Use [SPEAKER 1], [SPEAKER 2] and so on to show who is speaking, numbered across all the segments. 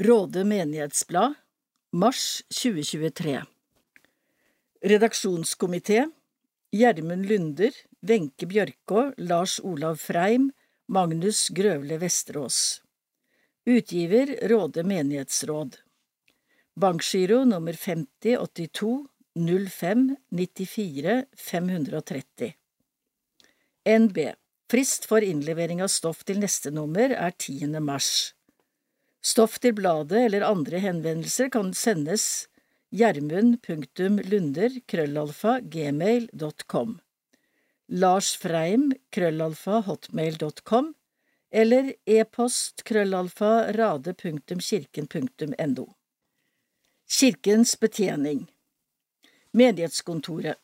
[SPEAKER 1] Råde menighetsblad, mars 2023 Redaksjonskomité Gjermund Lunder, Wenche Bjørkå, Lars Olav Freim, Magnus Grøvle Vesterås Utgiver Råde menighetsråd Bankgiro nummer 5082 05 94 530 NB Frist for innlevering av stoff til neste nummer er 10. mars. Stoff til bladet eller andre henvendelser kan sendes gjermund.lunder.krøllalfa.gmail.com krøllalfa Lars Freim krøllalfa eller e-post krøllalfa rade.kirken.no Kirkens betjening. Menighetskontoret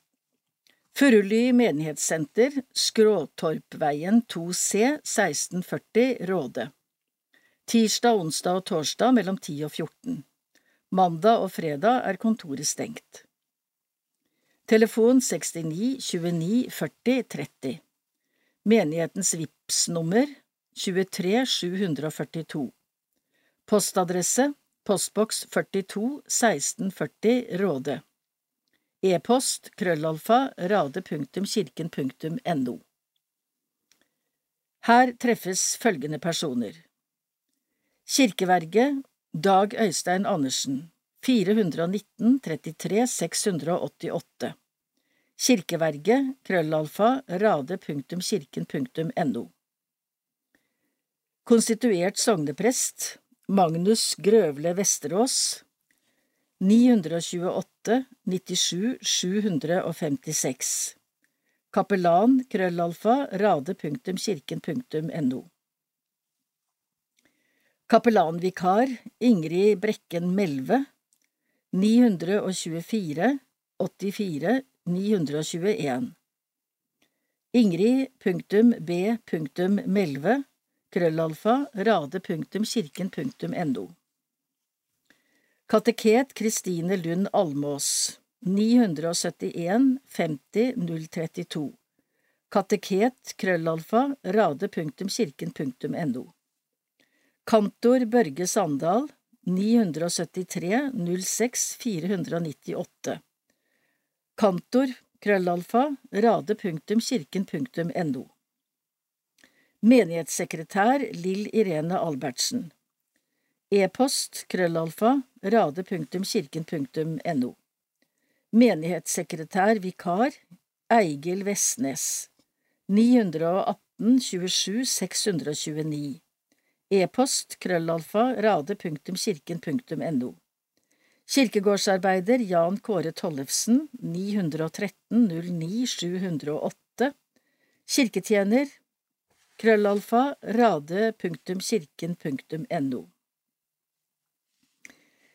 [SPEAKER 1] Furuly menighetssenter, Skråtorpveien 2C 1640 Råde. Tirsdag, onsdag og torsdag mellom 10 og 14. Mandag og fredag er kontoret stengt. Telefon 69 29 40 30. Menighetens VIPS-nummer 23 742. Postadresse Postboks 42 1640 Råde. E-post krøllalfa rade.kirken.no Her treffes følgende personer Kirkeverget Dag Øystein Andersen. 419 33 688 Kirkeverget krøllalfa rade.kirken.no Konstituert sogneprest Magnus Grøvle Vesterås. 928 97 756 Kapellan krøllalfa rade.kirken.no Kapellanvikar Ingrid Brekken Melve 924 84 921 Ingrid.b.melve krøllalfa rade.kirken.no Kateket Kristine Lund Almås 971 50 032 Kateket krøllalfa rade.kirken.no Kantor Børge Sandal 973 06 498 Kantor krøllalfa rade.kirken.no Menighetssekretær Lill Irene Albertsen. E-post krøllalfa rade.kirken.no Menighetssekretær vikar Eigil Vestnes. 918 27 629 E-post krøllalfa rade.kirken.no Kirkegårdsarbeider Jan Kåre Tollefsen 913 09 708 Kirketjener krøllalfa rade.kirken.no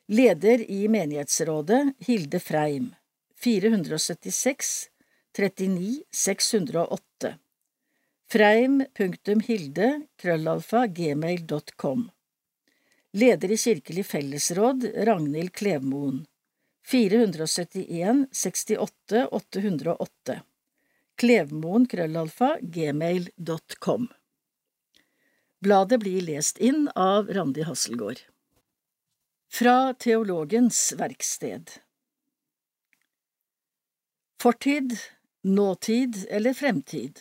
[SPEAKER 1] Leder i menighetsrådet Hilde Freim 476 39 608 Freim.hilde krøllalfa gmail.com Leder i Kirkelig fellesråd Ragnhild Klevmoen 471 68 808 Klevmoen krøllalfa gmail.com Bladet blir lest inn av Randi Hasselgaard. Fra teologens verksted. Fortid, nåtid eller fremtid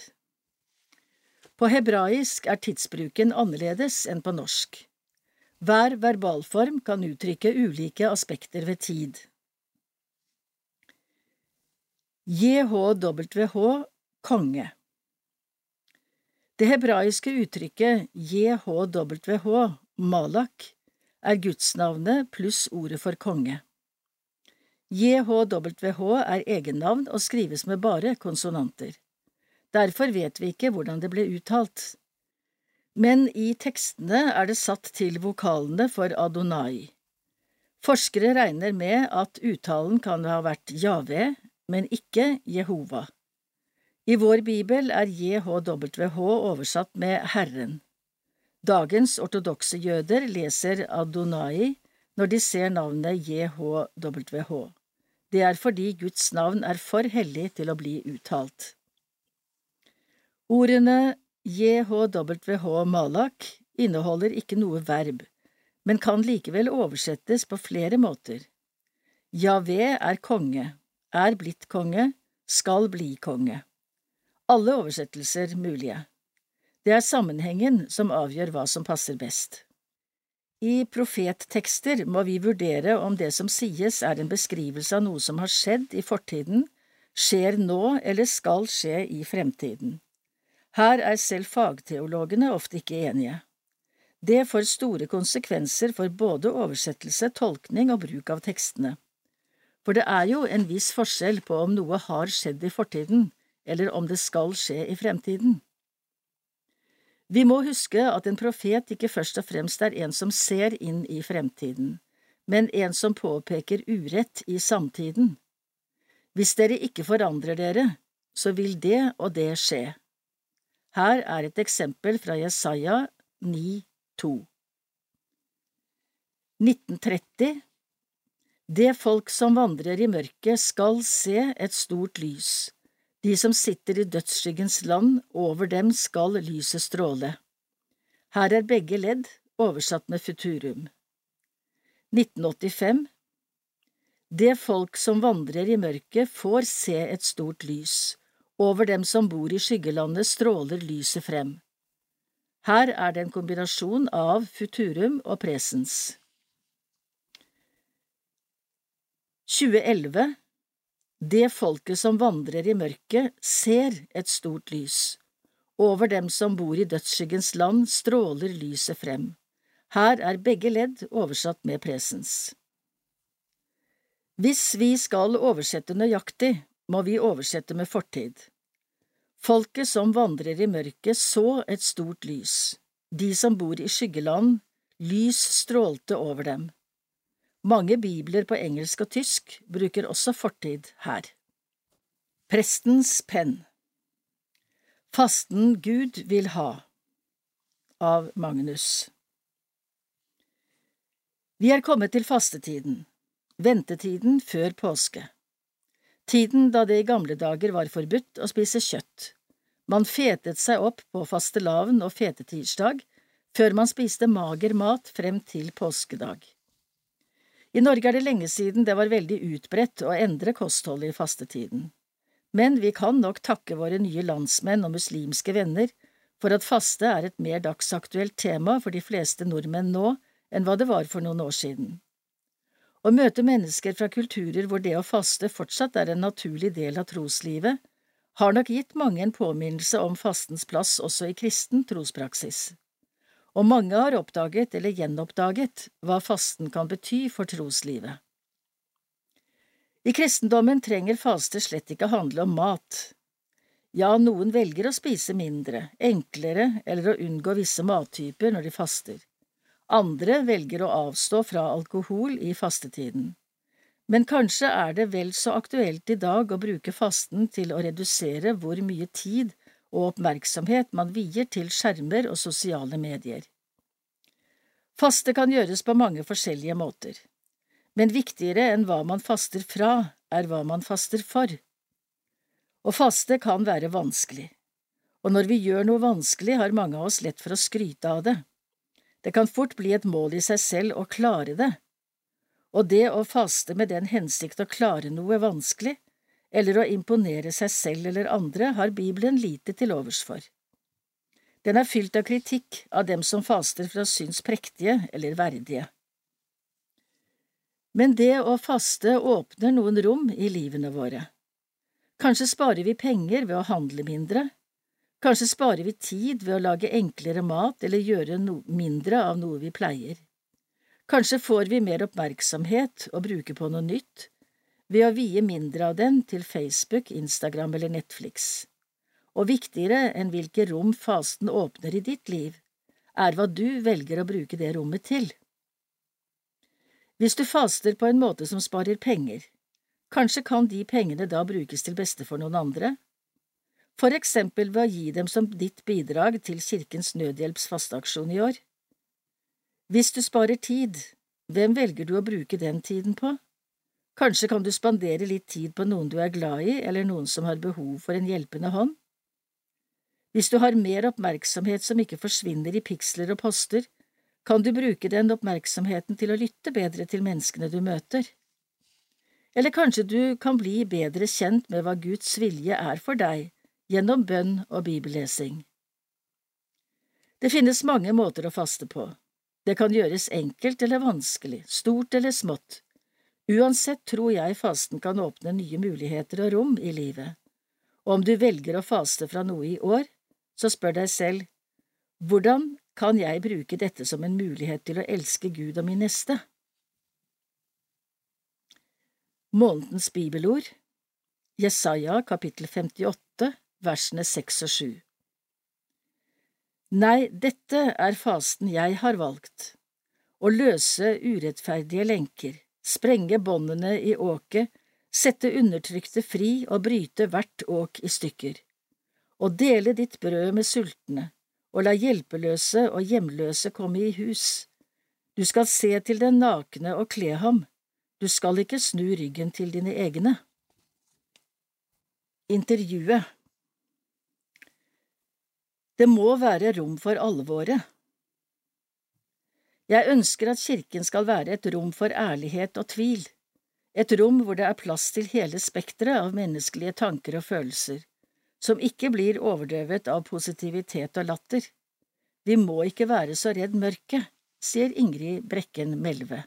[SPEAKER 1] På hebraisk er tidsbruken annerledes enn på norsk. Hver verbalform kan uttrykke ulike aspekter ved tid. JHWH konge Det hebraiske uttrykket JHWH malak er gudsnavnet pluss ordet for konge. JHWH er egennavn og skrives med bare konsonanter. Derfor vet vi ikke hvordan det ble uttalt. Men i tekstene er det satt til vokalene for Adonai. Forskere regner med at uttalen kan ha vært Jave, men ikke Jehova. I vår bibel er JHWH oversatt med Herren. Dagens ortodokse jøder leser Adonai når de ser navnet JHWH. Det er fordi Guds navn er for hellig til å bli uttalt. Ordene JHWH Malak inneholder ikke noe verb, men kan likevel oversettes på flere måter. Javé er konge, er blitt konge, skal bli konge. Alle oversettelser mulige. Det er sammenhengen som avgjør hva som passer best. I profettekster må vi vurdere om det som sies er en beskrivelse av noe som har skjedd i fortiden, skjer nå eller skal skje i fremtiden. Her er selv fagteologene ofte ikke enige. Det får store konsekvenser for både oversettelse, tolkning og bruk av tekstene. For det er jo en viss forskjell på om noe har skjedd i fortiden, eller om det skal skje i fremtiden. Vi må huske at en profet ikke først og fremst er en som ser inn i fremtiden, men en som påpeker urett i samtiden. Hvis dere ikke forandrer dere, så vil det og det skje. Her er et eksempel fra Jesaja 9,2. 1930 Det folk som vandrer i mørket, skal se et stort lys. De som sitter i dødsskyggens land, over dem skal lyset stråle. Her er begge ledd oversatt med futurum. 1985 Det folk som vandrer i mørket, får se et stort lys. Over dem som bor i skyggelandet, stråler lyset frem. Her er det en kombinasjon av futurum og presens. 2011 det folket som vandrer i mørket, ser et stort lys. Over dem som bor i dødsskyggens land, stråler lyset frem. Her er begge ledd oversatt med presens. Hvis vi skal oversette nøyaktig, må vi oversette med fortid. Folket som vandrer i mørket, så et stort lys. De som bor i skyggeland, lys strålte over dem. Mange bibler på engelsk og tysk bruker også fortid her. Prestens penn Fasten Gud vil ha av Magnus Vi er kommet til fastetiden, ventetiden før påske. Tiden da det i gamle dager var forbudt å spise kjøtt. Man fetet seg opp på fastelavn og fetetirsdag, før man spiste mager mat frem til påskedag. I Norge er det lenge siden det var veldig utbredt å endre kostholdet i fastetiden, men vi kan nok takke våre nye landsmenn og muslimske venner for at faste er et mer dagsaktuelt tema for de fleste nordmenn nå enn hva det var for noen år siden. Å møte mennesker fra kulturer hvor det å faste fortsatt er en naturlig del av troslivet, har nok gitt mange en påminnelse om fastens plass også i kristen trospraksis og mange har oppdaget eller gjenoppdaget hva fasten kan bety for troslivet. I kristendommen trenger faste slett ikke handle om mat. Ja, noen velger å spise mindre, enklere eller å unngå visse mattyper når de faster. Andre velger å avstå fra alkohol i fastetiden. Men kanskje er det vel så aktuelt i dag å bruke fasten til å redusere hvor mye tid og oppmerksomhet man vier til skjermer og sosiale medier. Faste kan gjøres på mange forskjellige måter, men viktigere enn hva man faster fra, er hva man faster for. Å faste kan være vanskelig, og når vi gjør noe vanskelig, har mange av oss lett for å skryte av det. Det kan fort bli et mål i seg selv å klare det, og det å faste med den hensikt å klare noe vanskelig, eller å imponere seg selv eller andre, har Bibelen lite til overs for. Den er fylt av kritikk av dem som faster for å synes prektige eller verdige. Men det å faste åpner noen rom i livene våre. Kanskje sparer vi penger ved å handle mindre, kanskje sparer vi tid ved å lage enklere mat eller gjøre no mindre av noe vi pleier. Kanskje får vi mer oppmerksomhet å bruke på noe nytt, ved å vie mindre av den til Facebook, Instagram eller Netflix. Og viktigere enn hvilke rom fasten åpner i ditt liv, er hva du velger å bruke det rommet til. Hvis du faster på en måte som sparer penger, kanskje kan de pengene da brukes til beste for noen andre? For eksempel ved å gi dem som ditt bidrag til Kirkens Nødhjelps fasteaksjon i år. Hvis du sparer tid, hvem velger du å bruke den tiden på? Kanskje kan du spandere litt tid på noen du er glad i, eller noen som har behov for en hjelpende hånd? Hvis du har mer oppmerksomhet som ikke forsvinner i piksler og poster, Kan du bruke den oppmerksomheten til å lytte bedre til menneskene du møter? Eller kanskje du kan bli bedre kjent med hva Guds vilje er for deg gjennom bønn og bibellesing. Det finnes mange måter å faste på. Det kan gjøres enkelt eller vanskelig, stort eller smått. Uansett tror jeg fasten kan åpne nye muligheter og rom i livet. Og om du velger å faste fra noe i år, så spør deg selv, hvordan kan jeg bruke dette som en mulighet til å elske Gud og min neste? Månedens bibelord Jesaja kapittel 58 versene 6 og 7 Nei, dette er fasten jeg har valgt, å løse urettferdige lenker, sprenge båndene i åket, sette undertrykte fri og bryte hvert åk i stykker. Og dele ditt brød med sultne, og la hjelpeløse og hjemløse komme i hus. Du skal se til den nakne og kle ham, du skal ikke snu ryggen til dine egne. Intervjuet Det må være rom for alvoret. Jeg ønsker at kirken skal være et rom for ærlighet og tvil, et rom hvor det er plass til hele spekteret av menneskelige tanker og følelser som ikke blir overdøvet av positivitet og latter. Vi må ikke være så redd mørket, sier Ingrid Brekken Melve.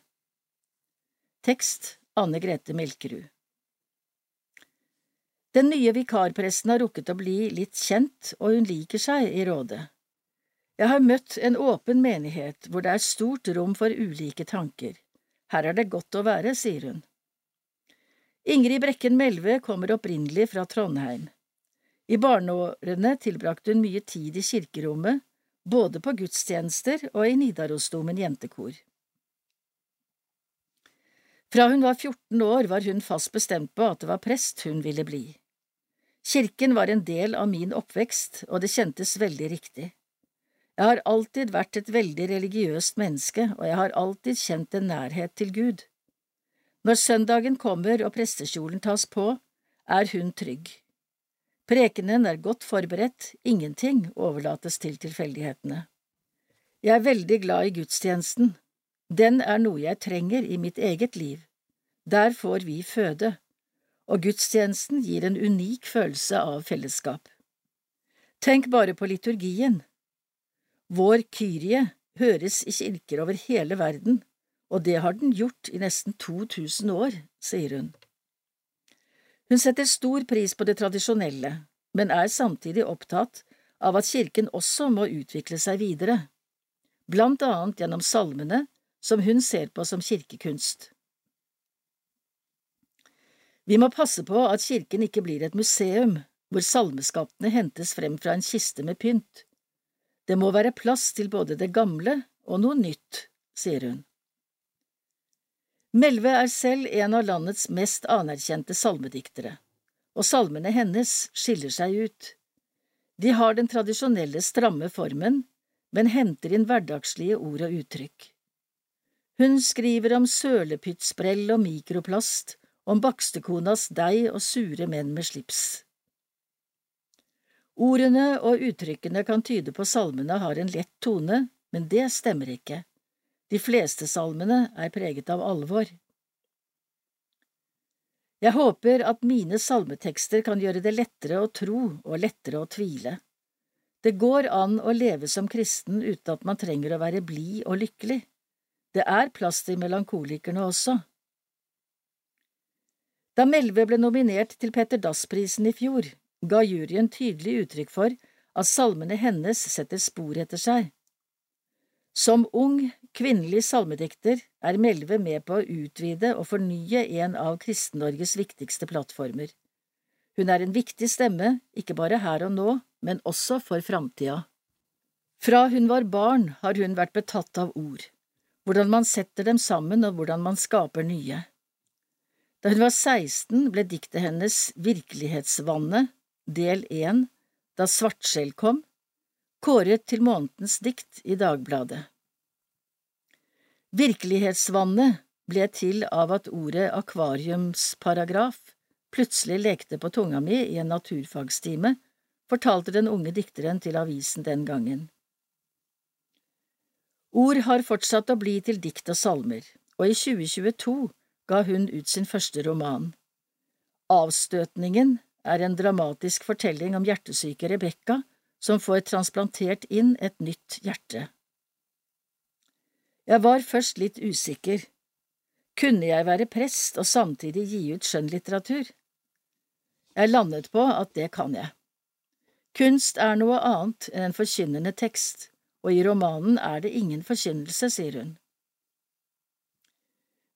[SPEAKER 1] Tekst Anne Grete Melkerud Den nye vikarpresten har rukket å bli litt kjent, og hun liker seg i rådet. Jeg har møtt en åpen menighet hvor det er stort rom for ulike tanker. Her er det godt å være, sier hun. Ingrid Brekken Melve kommer opprinnelig fra Trondheim. I barneårene tilbrakte hun mye tid i kirkerommet, både på gudstjenester og i Nidarosdomen jentekor. Fra hun var 14 år var hun fast bestemt på at det var prest hun ville bli. Kirken var en del av min oppvekst, og det kjentes veldig riktig. Jeg har alltid vært et veldig religiøst menneske, og jeg har alltid kjent en nærhet til Gud. Når søndagen kommer og prestekjolen tas på, er hun trygg. Prekenen er godt forberedt, ingenting overlates til tilfeldighetene. Jeg er veldig glad i gudstjenesten. Den er noe jeg trenger i mitt eget liv. Der får vi føde, og gudstjenesten gir en unik følelse av fellesskap. Tenk bare på liturgien. Vår Kyrie høres i kirker over hele verden, og det har den gjort i nesten 2000 år, sier hun. Hun setter stor pris på det tradisjonelle, men er samtidig opptatt av at kirken også må utvikle seg videre, blant annet gjennom salmene, som hun ser på som kirkekunst. Vi må passe på at kirken ikke blir et museum hvor salmeskattene hentes frem fra en kiste med pynt. Det må være plass til både det gamle og noe nytt, sier hun. Melve er selv en av landets mest anerkjente salmediktere, og salmene hennes skiller seg ut. De har den tradisjonelle stramme formen, men henter inn hverdagslige ord og uttrykk. Hun skriver om sølepyttsprell og mikroplast, om bakstekonas deig og sure menn med slips. Ordene og uttrykkene kan tyde på salmene har en lett tone, men det stemmer ikke. De fleste salmene er preget av alvor. Jeg håper at mine salmetekster kan gjøre det lettere å tro og lettere å tvile. Det går an å leve som kristen uten at man trenger å være blid og lykkelig. Det er plass til melankolikerne også. Da Melve ble nominert til Petter Dass-prisen i fjor, ga juryen tydelig uttrykk for at salmene hennes setter spor etter seg. Som ung, kvinnelig salmedikter er Melve med på å utvide og fornye en av Kristen-Norges viktigste plattformer. Hun er en viktig stemme, ikke bare her og nå, men også for framtida. Fra hun var barn har hun vært betatt av ord, hvordan man setter dem sammen og hvordan man skaper nye. Da hun var 16 ble diktet hennes Virkelighetsvannet, del 1, Da svartskjell kom, kåret til månedens dikt i Dagbladet. Virkelighetsvannet ble til av at ordet akvariumsparagraf plutselig lekte på tunga mi i en naturfagstime, fortalte den unge dikteren til avisen den gangen. Ord har fortsatt å bli til dikt og salmer, og i 2022 ga hun ut sin første roman. Avstøtningen er en dramatisk fortelling om hjertesyke Rebekka som får transplantert inn et nytt hjerte. Jeg var først litt usikker. Kunne jeg være prest og samtidig gi ut skjønnlitteratur? Jeg landet på at det kan jeg. Kunst er noe annet enn en forkynnende tekst, og i romanen er det ingen forkynnelse, sier hun.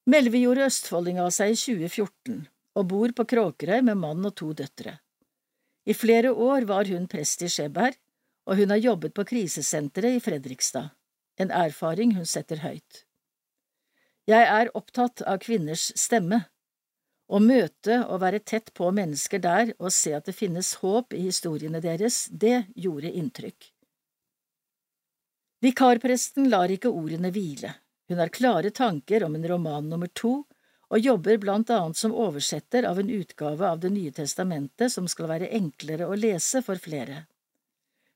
[SPEAKER 1] Melvi gjorde østfolding av seg i 2014 og bor på Kråkerøy med mann og to døtre. I flere år var hun prest i Skjeberg, og hun har jobbet på krisesenteret i Fredrikstad, en erfaring hun setter høyt. Jeg er opptatt av kvinners stemme. Å møte og være tett på mennesker der og se at det finnes håp i historiene deres, det gjorde inntrykk. Vikarpresten lar ikke ordene hvile. Hun har klare tanker om en roman nummer to, og jobber blant annet som oversetter av en utgave av Det nye testamentet som skal være enklere å lese for flere.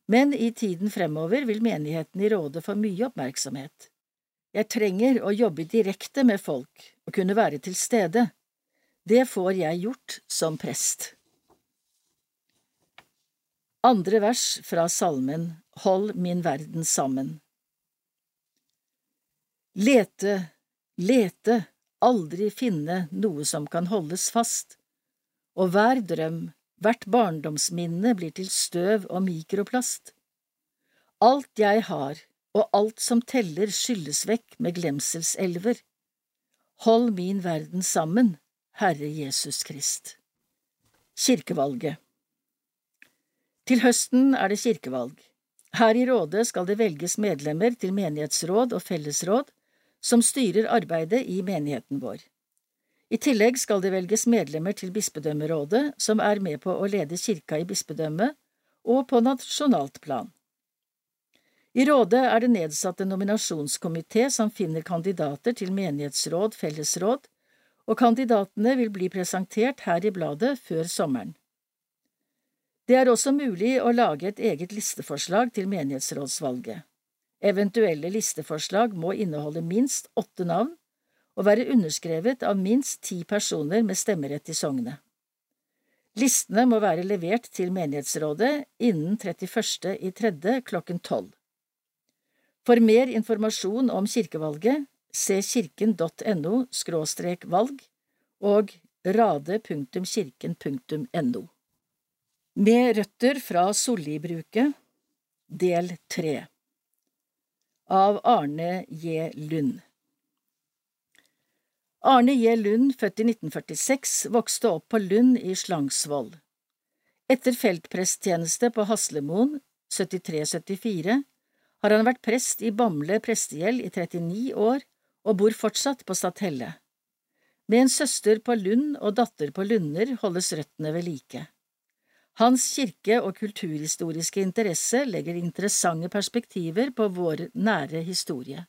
[SPEAKER 1] Men i tiden fremover vil menigheten i Rådet få mye oppmerksomhet. Jeg trenger å jobbe direkte med folk og kunne være til stede. Det får jeg gjort som prest. Andre vers fra salmen Hold min verden sammen. Lete, lete, aldri finne noe som kan holdes fast, og hver drøm, hvert barndomsminne blir til støv og mikroplast. Alt jeg har, og alt som teller, skylles vekk med glemselselver. Hold min verden sammen, Herre Jesus Krist. Kirkevalget Til høsten er det kirkevalg. Her i rådet skal det velges medlemmer til menighetsråd og fellesråd som styrer arbeidet i menigheten vår. I tillegg skal det velges medlemmer til bispedømmerådet, som er med på å lede kirka i bispedømmet, og på nasjonalt plan. I rådet er det nedsatt en nominasjonskomité som finner kandidater til menighetsråd, fellesråd, og kandidatene vil bli presentert her i bladet før sommeren. Det er også mulig å lage et eget listeforslag til menighetsrådsvalget. Eventuelle listeforslag må inneholde minst åtte navn og være underskrevet av minst ti personer med stemmerett i sognet. Listene må være levert til menighetsrådet innen 31. i tredje klokken tolv. For mer informasjon om kirkevalget, se kirken.no valg og rade.kirken.no. Med røtter fra Sollibruket, del tre av Arne J. Lund. Arne J. Lund, født i 1946, vokste opp på Lund i Slangsvold. Etter feltpresttjeneste på Haslemoen, 73–74, har han vært prest i Bamble prestegjeld i 39 år og bor fortsatt på Stathelle. Med en søster på Lund og datter på Lunder holdes røttene ved like. Hans kirke- og kulturhistoriske interesse legger interessante perspektiver på vår nære historie.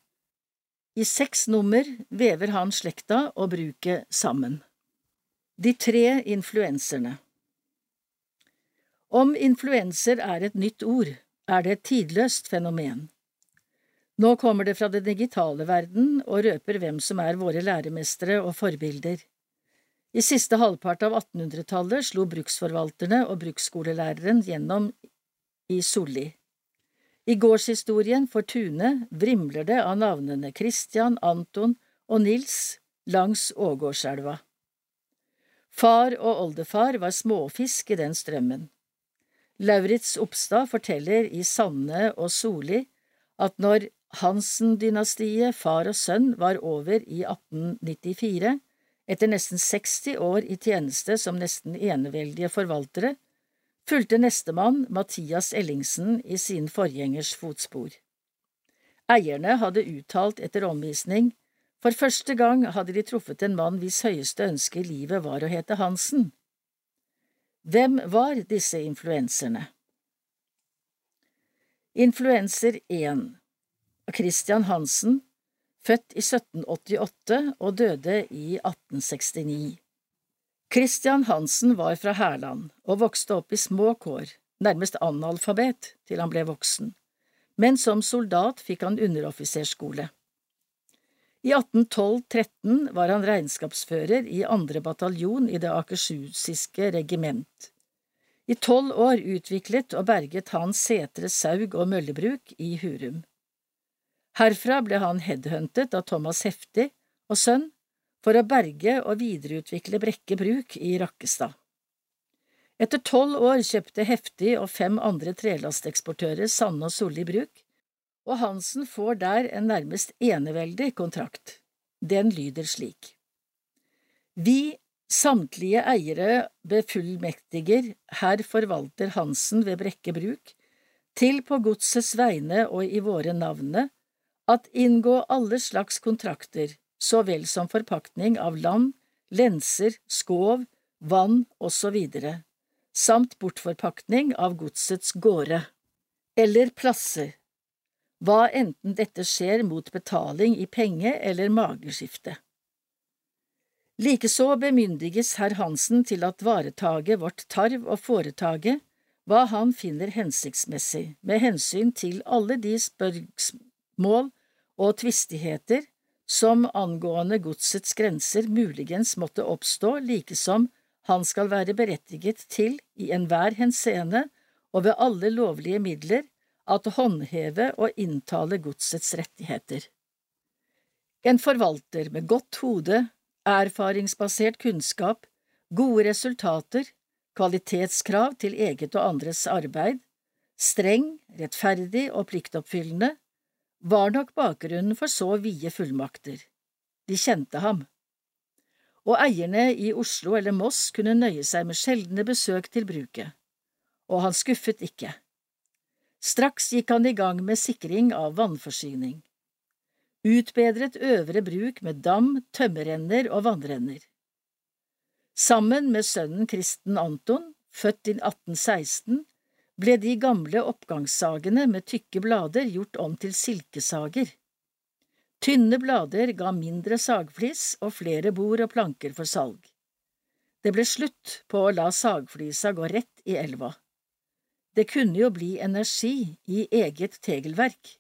[SPEAKER 1] I seks nummer vever han slekta og bruket sammen. De tre influenserne Om influenser er et nytt ord, er det et tidløst fenomen. Nå kommer det fra den digitale verden og røper hvem som er våre læremestere og forbilder. I siste halvpart av 1800-tallet slo bruksforvalterne og bruksskolelæreren gjennom i Solli. I gårdshistorien for Tune vrimler det av navnene Christian, Anton og Nils langs Ågårdselva. Far og oldefar var småfisk i den strømmen. Lauritz Opstad forteller i Sanne og Soli at når Hansen-dynastiet, far og sønn, var over i 1894, etter nesten 60 år i tjeneste som nesten eneveldige forvaltere, fulgte nestemann, Mathias Ellingsen, i sin forgjengers fotspor. Eierne hadde uttalt etter omvisning, for første gang hadde de truffet en mann hvis høyeste ønske i livet var å hete Hansen. Hvem var disse influenserne? Influenser 1 Christian Hansen, født i 1788 og døde i 1869. Christian Hansen var fra Hærland og vokste opp i små kår, nærmest analfabet til han ble voksen, men som soldat fikk han underoffiserskole. I 1812–13 var han regnskapsfører i andre bataljon i det akershusske regiment. I tolv år utviklet og berget han setre, saug og møllebruk i Hurum. Herfra ble han headhuntet av Thomas Hefti og sønn for å berge og videreutvikle Brekke bruk i Rakkestad. Etter tolv år kjøpte Hefti og fem andre trelasteksportører Sanne og Solli bruk, og Hansen får der en nærmest eneveldig kontrakt. Den lyder slik. Vi, samtlige eiere befullmektiger herr forvalter Hansen ved Brekke bruk, til på godsets vegne og i våre navne, at inngå alle slags kontrakter, så vel som forpaktning av land, lenser, skov, vann osv., samt bortforpaktning av godsets gårde, eller plasser, hva enten dette skjer mot betaling i penge eller mageskifte. Likeså bemyndiges herr Hansen til at varetage vårt tarv og foretage hva han finner hensiktsmessig med hensyn til alle de spørsmål og tvistigheter som angående godsets grenser muligens måtte oppstå, likesom han skal være berettiget til i enhver henseende og ved alle lovlige midler at håndheve og inntale godsets rettigheter. En forvalter med godt hode, erfaringsbasert kunnskap, gode resultater, kvalitetskrav til eget og andres arbeid, streng, rettferdig og pliktoppfyllende, var nok bakgrunnen for så vide fullmakter. De kjente ham. Og eierne i Oslo eller Moss kunne nøye seg med sjeldne besøk til bruket. Og han skuffet ikke. Straks gikk han i gang med sikring av vannforsyning. Utbedret øvre bruk med dam, tømmerrenner og vannrenner. Sammen med sønnen Kristen Anton, født i 1816, ble de gamle oppgangssagene med tykke blader gjort om til silkesager. Tynne blader ga mindre sagflis og flere bord og planker for salg. Det ble slutt på å la sagflisa gå rett i elva. Det kunne jo bli energi i eget tegelverk.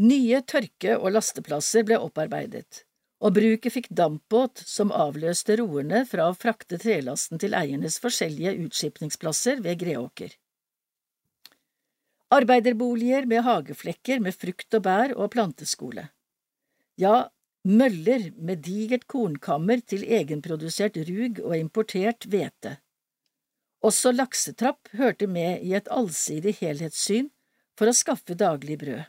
[SPEAKER 1] Nye tørke- og lasteplasser ble opparbeidet, og bruket fikk dampbåt som avløste roerne fra å frakte trelasten til eiernes forskjellige utskipningsplasser ved Greåker. Arbeiderboliger med hageflekker med frukt og bær og planteskole. Ja, møller med digert kornkammer til egenprodusert rug og importert hvete. Også laksetrapp hørte med i et allsidig helhetssyn for å skaffe daglig brød.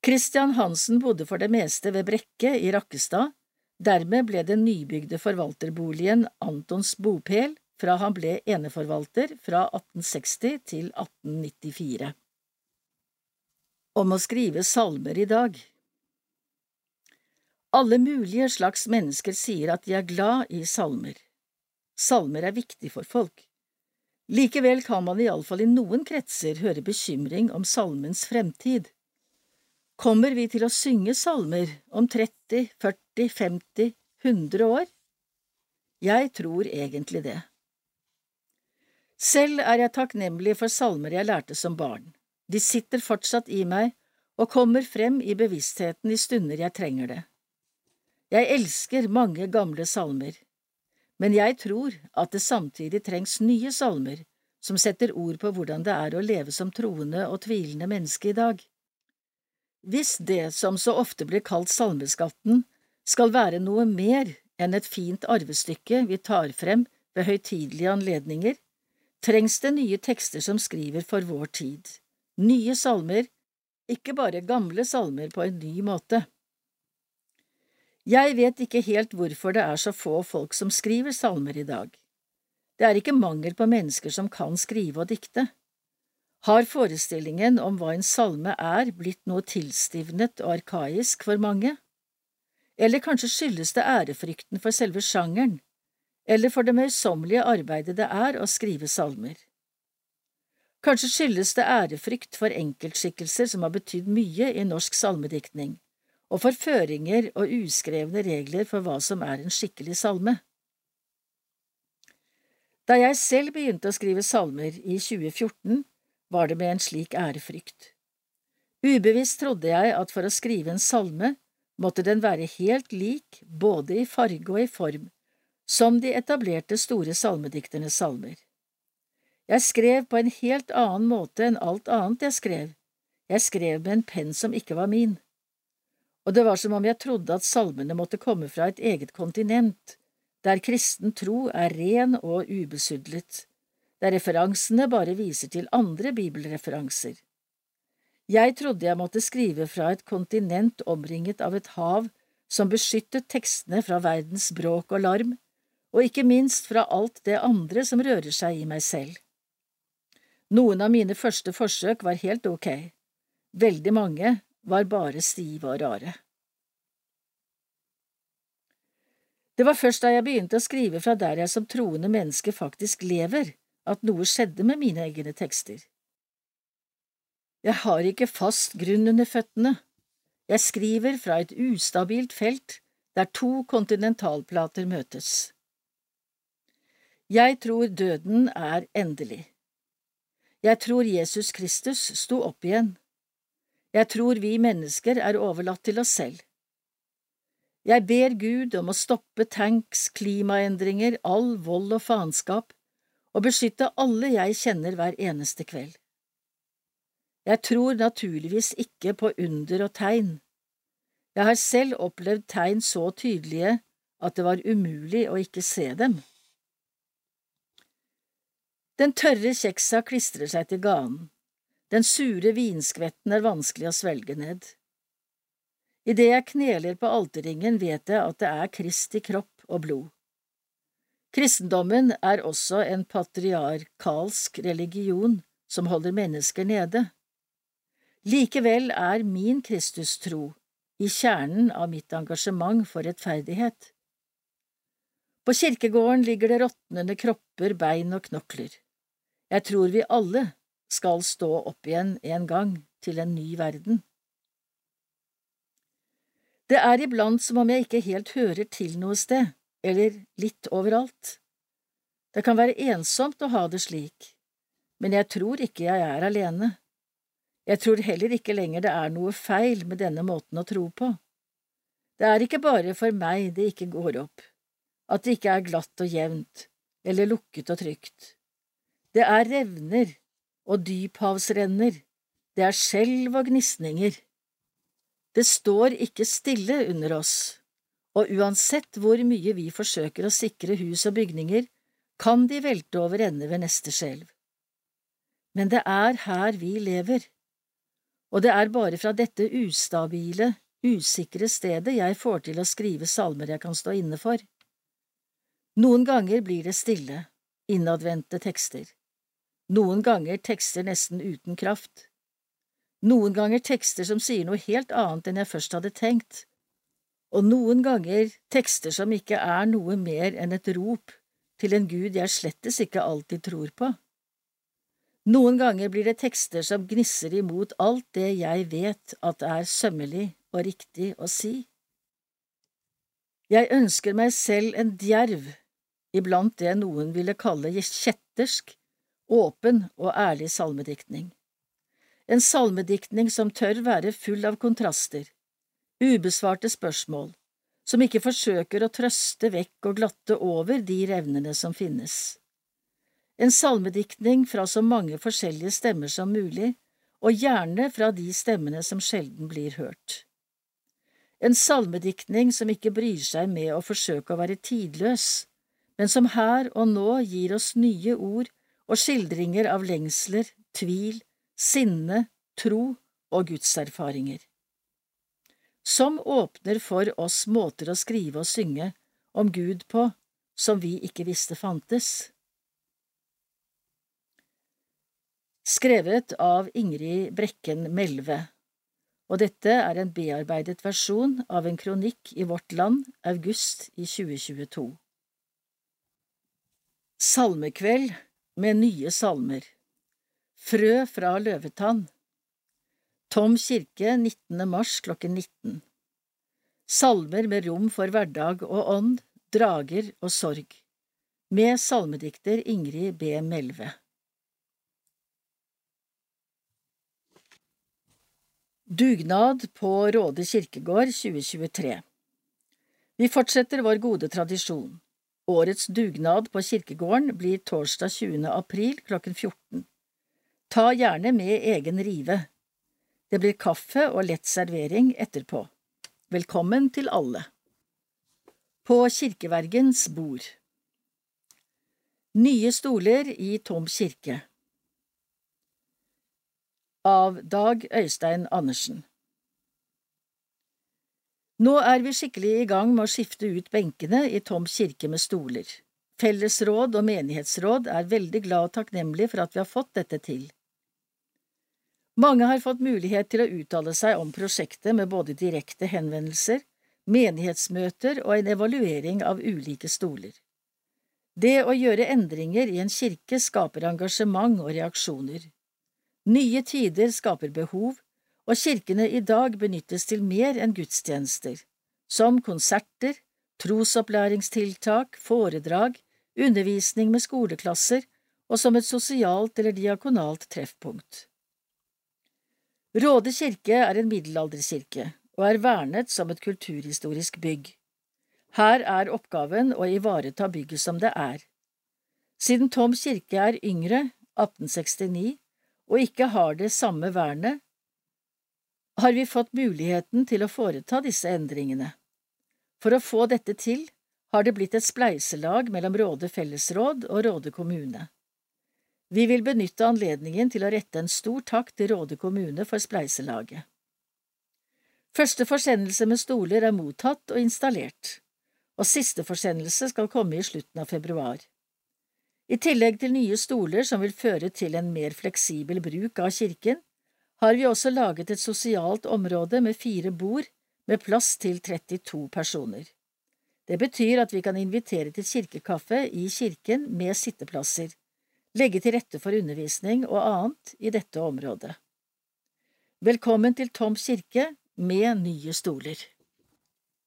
[SPEAKER 1] Christian Hansen bodde for det meste ved Brekke i Rakkestad, dermed ble den nybygde forvalterboligen Antons bopel fra han ble eneforvalter fra 1860 til 1894. Om å skrive salmer i dag Alle mulige slags mennesker sier at de er glad i salmer. Salmer er viktig for folk. Likevel kan man iallfall i noen kretser høre bekymring om salmens fremtid. Kommer vi til å synge salmer om 30, 40, 50, 100 år? Jeg tror egentlig det. Selv er jeg takknemlig for salmer jeg lærte som barn. De sitter fortsatt i meg og kommer frem i bevisstheten i stunder jeg trenger det. Jeg elsker mange gamle salmer men jeg tror at det samtidig trengs nye salmer som setter ord på hvordan det er å leve som troende og tvilende menneske i dag. Hvis det som så ofte blir kalt salmeskatten, skal være noe mer enn et fint arvestykke vi tar frem ved høytidelige anledninger, trengs det nye tekster som skriver for vår tid, nye salmer, ikke bare gamle salmer på en ny måte. Jeg vet ikke helt hvorfor det er så få folk som skriver salmer i dag. Det er ikke mangel på mennesker som kan skrive og dikte. Har forestillingen om hva en salme er, blitt noe tilstivnet og arkaisk for mange? Eller kanskje skyldes det ærefrykten for selve sjangeren, eller for det møysommelige arbeidet det er å skrive salmer? Kanskje skyldes det ærefrykt for enkeltskikkelser som har betydd mye i norsk salmediktning og for føringer og uskrevne regler for hva som er en skikkelig salme. Da jeg selv begynte å skrive salmer i 2014, var det med en slik ærefrykt. Ubevisst trodde jeg at for å skrive en salme måtte den være helt lik både i farge og i form, som de etablerte store salmedikternes salmer. Jeg skrev på en helt annen måte enn alt annet jeg skrev, jeg skrev med en penn som ikke var min, og det var som om jeg trodde at salmene måtte komme fra et eget kontinent, der kristen tro er ren og ubesudlet, der referansene bare viser til andre bibelreferanser. Jeg trodde jeg måtte skrive fra et kontinent omringet av et hav som beskyttet tekstene fra verdens bråk og larm, og ikke minst fra alt det andre som rører seg i meg selv. Noen av mine første forsøk var helt ok, veldig mange var bare stive og rare. Det var først da jeg begynte å skrive fra der jeg som troende menneske faktisk lever, at noe skjedde med mine egne tekster. Jeg har ikke fast grunn under føttene. Jeg skriver fra et ustabilt felt der to kontinentalplater møtes. Jeg tror døden er endelig. Jeg tror Jesus Kristus sto opp igjen. Jeg tror vi mennesker er overlatt til oss selv. Jeg ber Gud om å stoppe tanks, klimaendringer, all vold og faenskap, og beskytte alle jeg kjenner hver eneste kveld. Jeg tror naturligvis ikke på under og tegn. Jeg har selv opplevd tegn så tydelige at det var umulig å ikke se dem. Den tørre kjeksa klistrer seg til ganen. Den sure vinskvetten er vanskelig å svelge ned. Idet jeg kneler på alterringen, vet jeg at det er Kristi kropp og blod. Kristendommen er også en patriarkalsk religion som holder mennesker nede. Likevel er min Kristustro i kjernen av mitt engasjement for rettferdighet. På kirkegården ligger det råtnende kropper, bein og knokler. Jeg tror vi alle skal stå opp igjen en gang til en ny verden. Det er iblant som om jeg ikke helt hører til noe sted, eller litt overalt. Det kan være ensomt å ha det slik, men jeg tror ikke jeg er alene. Jeg tror heller ikke lenger det er noe feil med denne måten å tro på. Det er ikke bare for meg det ikke går opp, at det ikke er glatt og jevnt, eller lukket og trygt. Det er revner og dyphavsrenner, det er skjelv og gnisninger. Det står ikke stille under oss, og uansett hvor mye vi forsøker å sikre hus og bygninger, kan de velte over ende ved neste skjelv. Men det er her vi lever, og det er bare fra dette ustabile, usikre stedet jeg får til å skrive salmer jeg kan stå inne for. Noen ganger blir det stille, innadvendte tekster noen ganger tekster nesten uten kraft, noen ganger tekster som sier noe helt annet enn jeg først hadde tenkt, og noen ganger tekster som ikke er noe mer enn et rop til en gud jeg slettes ikke alltid tror på. Noen ganger blir det tekster som gnisser imot alt det jeg vet at er sømmelig og riktig å si. Jeg ønsker meg selv en djerv, iblant det noen ville kalle kjettersk, åpen og ærlig salmediktning. En salmediktning som tør være full av kontraster, ubesvarte spørsmål, som ikke forsøker å trøste vekk og glatte over de revnene som finnes. En salmediktning fra så mange forskjellige stemmer som mulig, og gjerne fra de stemmene som sjelden blir hørt. En salmediktning som ikke bryr seg med å forsøke å være tidløs, men som her og nå gir oss nye ord og skildringer av lengsler, tvil, sinne, tro og gudserfaringer. Som åpner for oss måter å skrive og synge om Gud på som vi ikke visste fantes. Skrevet av Ingrid Brekken Melve, og dette er en bearbeidet versjon av en kronikk i Vårt Land, august i 2022. Salmekveld med nye salmer Frø fra løvetann Tom kirke 19. mars klokken 19 Salmer med rom for hverdag og ånd, drager og sorg Med salmedikter Ingrid B. Melve Dugnad på Råde kirkegård 2023 Vi fortsetter vår gode tradisjon. Årets dugnad på kirkegården blir torsdag 20. april klokken 14. Ta gjerne med egen rive. Det blir kaffe og lett servering etterpå. Velkommen til alle. På kirkevergens bord Nye stoler i Tom kirke av Dag Øystein Andersen Nå er vi skikkelig i gang med å skifte ut benkene i Tom kirke med stoler. Fellesråd og menighetsråd er veldig glad og takknemlig for at vi har fått dette til. Mange har fått mulighet til å uttale seg om prosjektet med både direkte henvendelser, menighetsmøter og en evaluering av ulike stoler. Det å gjøre endringer i en kirke skaper engasjement og reaksjoner. Nye tider skaper behov, og kirkene i dag benyttes til mer enn gudstjenester, som konserter, trosopplæringstiltak, foredrag, undervisning med skoleklasser og som et sosialt eller diakonalt treffpunkt. Råde kirke er en middelalderkirke og er vernet som et kulturhistorisk bygg. Her er oppgaven å ivareta bygget som det er. Siden Tom kirke er yngre, 1869, og ikke har det samme vernet, har vi fått muligheten til å foreta disse endringene. For å få dette til har det blitt et spleiselag mellom Råde fellesråd og Råde kommune. Vi vil benytte anledningen til å rette en stor takk til Råde kommune for spleiselaget. Første forsendelse med stoler er mottatt og installert, og siste forsendelse skal komme i slutten av februar. I tillegg til nye stoler som vil føre til en mer fleksibel bruk av kirken, har vi også laget et sosialt område med fire bord med plass til 32 personer. Det betyr at vi kan invitere til kirkekaffe i kirken med sitteplasser, legge til rette for undervisning og annet i dette området. Velkommen til Tom kirke med nye stoler.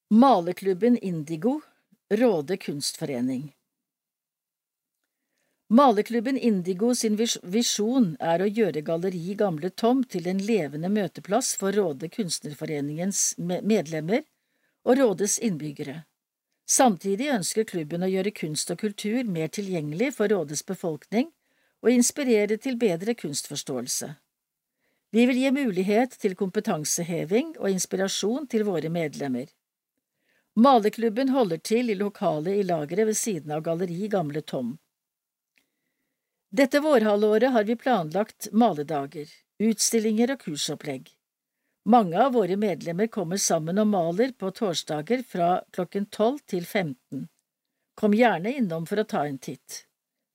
[SPEAKER 1] Maleklubben Indigo, Råde kunstforening Malerklubben Indigo sin visjon er å gjøre Galleri Gamle Tom til en levende møteplass for Råde kunstnerforeningens medlemmer og Rådes innbyggere. Samtidig ønsker klubben å gjøre kunst og kultur mer tilgjengelig for Rådes befolkning og inspirere til bedre kunstforståelse. Vi vil gi mulighet til kompetanseheving og inspirasjon til våre medlemmer. Malerklubben holder til i lokalet i lageret ved siden av Galleri Gamle Tom. Dette vårhalvåret har vi planlagt maledager, utstillinger og kursopplegg. Mange av våre medlemmer kommer sammen og maler på torsdager fra klokken 12 til 15. Kom gjerne innom for å ta en titt.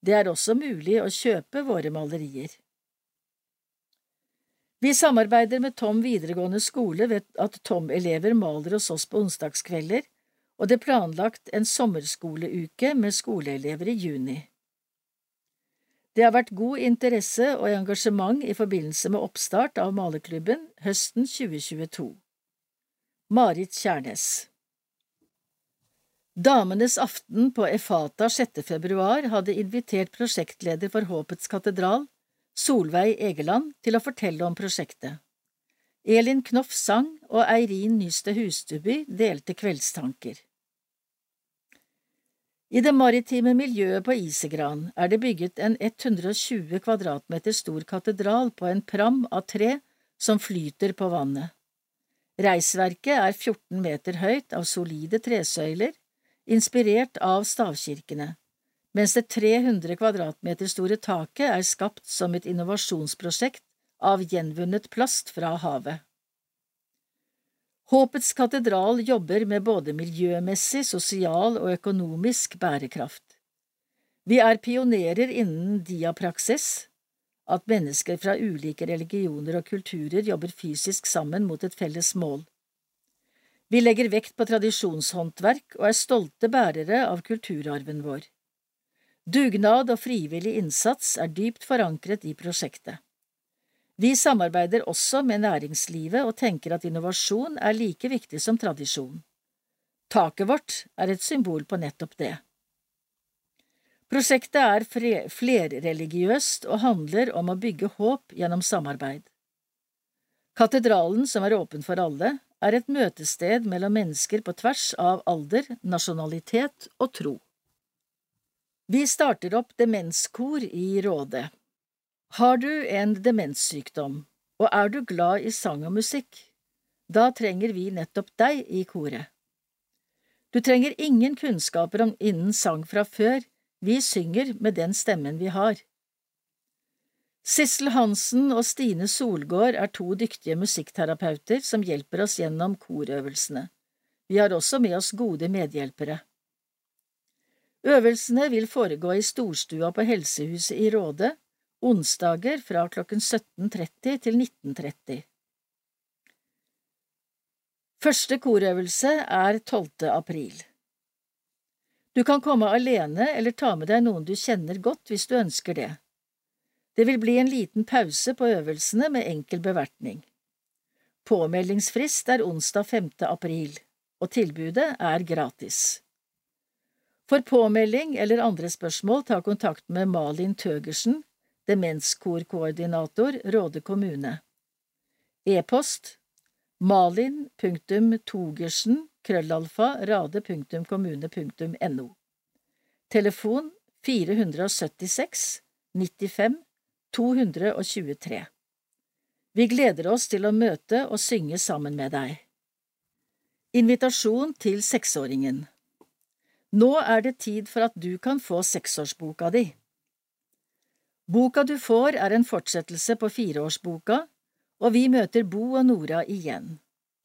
[SPEAKER 1] Det er også mulig å kjøpe våre malerier. Vi samarbeider med Tom videregående skole ved at Tom-elever maler hos oss på onsdagskvelder, og det er planlagt en sommerskoleuke med skoleelever i juni. Det har vært god interesse og engasjement i forbindelse med oppstart av malerklubben høsten 2022. Marit Kjærnes Damenes aften på Efata 6. februar hadde invitert prosjektleder for Håpets katedral, Solveig Egeland, til å fortelle om prosjektet. Elin Knoff sang, og Eirin Nyste Husteby delte kveldstanker. I det maritime miljøet på Isegran er det bygget en 120 kvadratmeter stor katedral på en pram av tre som flyter på vannet. Reisverket er 14 meter høyt av solide tresøyler, inspirert av stavkirkene, mens det 300 kvadratmeter store taket er skapt som et innovasjonsprosjekt av gjenvunnet plast fra havet. Håpets katedral jobber med både miljømessig, sosial og økonomisk bærekraft. Vi er pionerer innen diapraksis, at mennesker fra ulike religioner og kulturer jobber fysisk sammen mot et felles mål. Vi legger vekt på tradisjonshåndverk og er stolte bærere av kulturarven vår. Dugnad og frivillig innsats er dypt forankret i prosjektet. Vi samarbeider også med næringslivet og tenker at innovasjon er like viktig som tradisjon. Taket vårt er et symbol på nettopp det. Prosjektet er flerreligiøst og handler om å bygge håp gjennom samarbeid. Katedralen, som er åpen for alle, er et møtested mellom mennesker på tvers av alder, nasjonalitet og tro. Vi starter opp demenskor i Råde. Har du en demenssykdom, og er du glad i sang og musikk, da trenger vi nettopp deg i koret. Du trenger ingen kunnskaper om innen sang fra før, vi synger med den stemmen vi har. Sissel Hansen og Stine Solgård er to dyktige musikkterapeuter som hjelper oss gjennom korøvelsene. Vi har også med oss gode medhjelpere. Øvelsene vil foregå i storstua på Helsehuset i Råde, onsdager fra klokken 17.30 til 19.30. Første korøvelse er 12. april. Du kan komme alene eller ta med deg noen du kjenner godt hvis du ønsker det. Det vil bli en liten pause på øvelsene med enkel bevertning. Påmeldingsfrist er onsdag 5. april, og tilbudet er gratis. For påmelding eller andre spørsmål ta kontakt med Malin Tøgersen, demenskorkoordinator, Råde kommune. E-post malin.togersen Telefon 476 95 223 Vi gleder oss til å møte og synge sammen med deg. Invitasjon til seksåringen Nå er det tid for at du kan få seksårsboka di. Boka du får, er en fortsettelse på fireårsboka, og vi møter Bo og Nora igjen.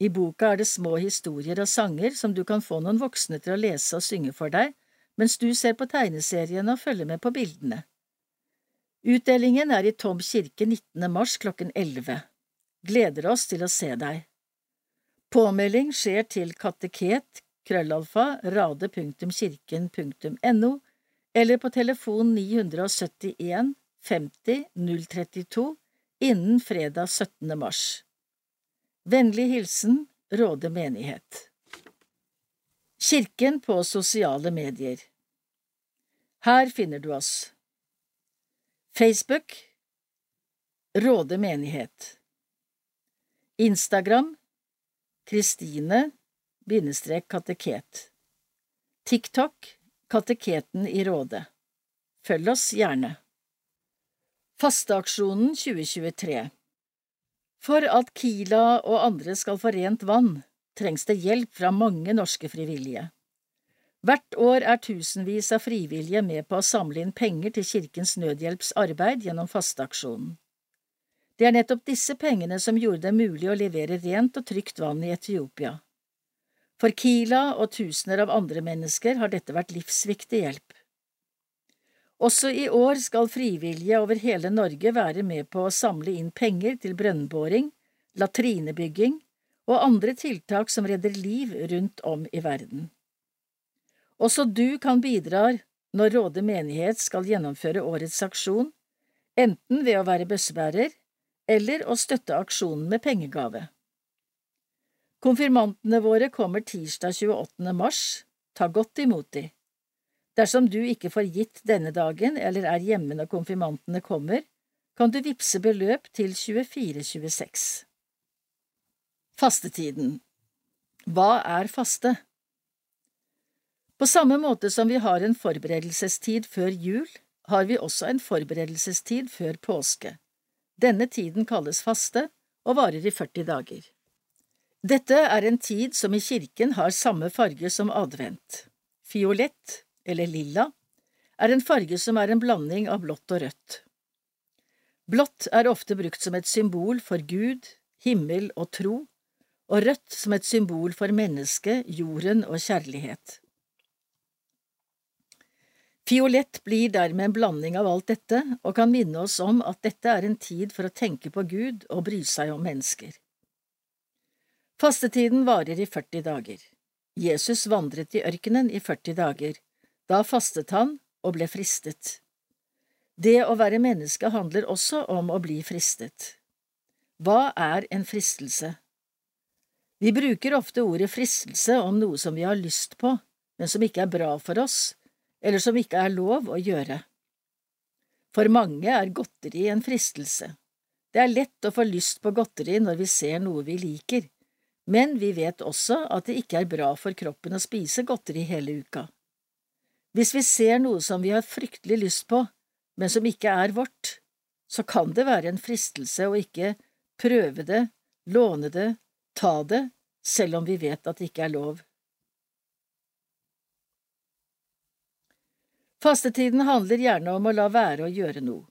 [SPEAKER 1] I boka er det små historier og sanger som du kan få noen voksne til å lese og synge for deg, mens du ser på tegneseriene og følger med på bildene. Utdelingen er i Tom kirke 19. mars klokken 11. Gleder oss til å se deg. Påmelding skjer til kateket krøllalfa rade.kirken.no eller på telefon 971 50 032 innen fredag 17. mars. Vennlig hilsen Råde menighet. Kirken på sosiale medier Her finner du oss. Facebook Råde menighet Instagram Kristine-kateket TikTok Kateketen i Råde Følg oss gjerne. Fasteaksjonen 2023 For at Kila og andre skal få rent vann, trengs det hjelp fra mange norske frivillige. Hvert år er tusenvis av frivillige med på å samle inn penger til Kirkens Nødhjelps arbeid gjennom fasteaksjonen. Det er nettopp disse pengene som gjorde det mulig å levere rent og trygt vann i Etiopia. For Kila og tusener av andre mennesker har dette vært livsviktig hjelp. Også i år skal frivillige over hele Norge være med på å samle inn penger til brønnboring, latrinebygging og andre tiltak som redder liv rundt om i verden. Også du kan bidra når Råde menighet skal gjennomføre årets aksjon, enten ved å være bøssebærer eller å støtte aksjonen med pengegave. Konfirmantene våre kommer tirsdag 28. mars, ta godt imot de. Dersom du ikke får gitt denne dagen eller er hjemme når konfirmantene kommer, kan du vippse beløp til 2426. Fastetiden Hva er faste? På samme måte som vi har en forberedelsestid før jul, har vi også en forberedelsestid før påske. Denne tiden kalles faste og varer i 40 dager. Dette er en tid som i kirken har samme farge som advent. Fiolett, eller lilla, er en farge som er en blanding av blått og rødt. Blått er ofte brukt som et symbol for Gud, himmel og tro, og rødt som et symbol for mennesket, jorden og kjærlighet. Fiolett blir dermed en blanding av alt dette og kan minne oss om at dette er en tid for å tenke på Gud og bry seg om mennesker. Fastetiden varer i 40 dager. Jesus vandret i ørkenen i 40 dager. Da fastet han og ble fristet. Det å være menneske handler også om å bli fristet. Hva er en fristelse? Vi bruker ofte ordet fristelse om noe som vi har lyst på, men som ikke er bra for oss, eller som ikke er lov å gjøre. For mange er godteri en fristelse. Det er lett å få lyst på godteri når vi ser noe vi liker, men vi vet også at det ikke er bra for kroppen å spise godteri hele uka. Hvis vi ser noe som vi har fryktelig lyst på, men som ikke er vårt, så kan det være en fristelse å ikke prøve det, låne det, ta det, selv om vi vet at det ikke er lov. Fastetiden handler gjerne om å la være å gjøre noe,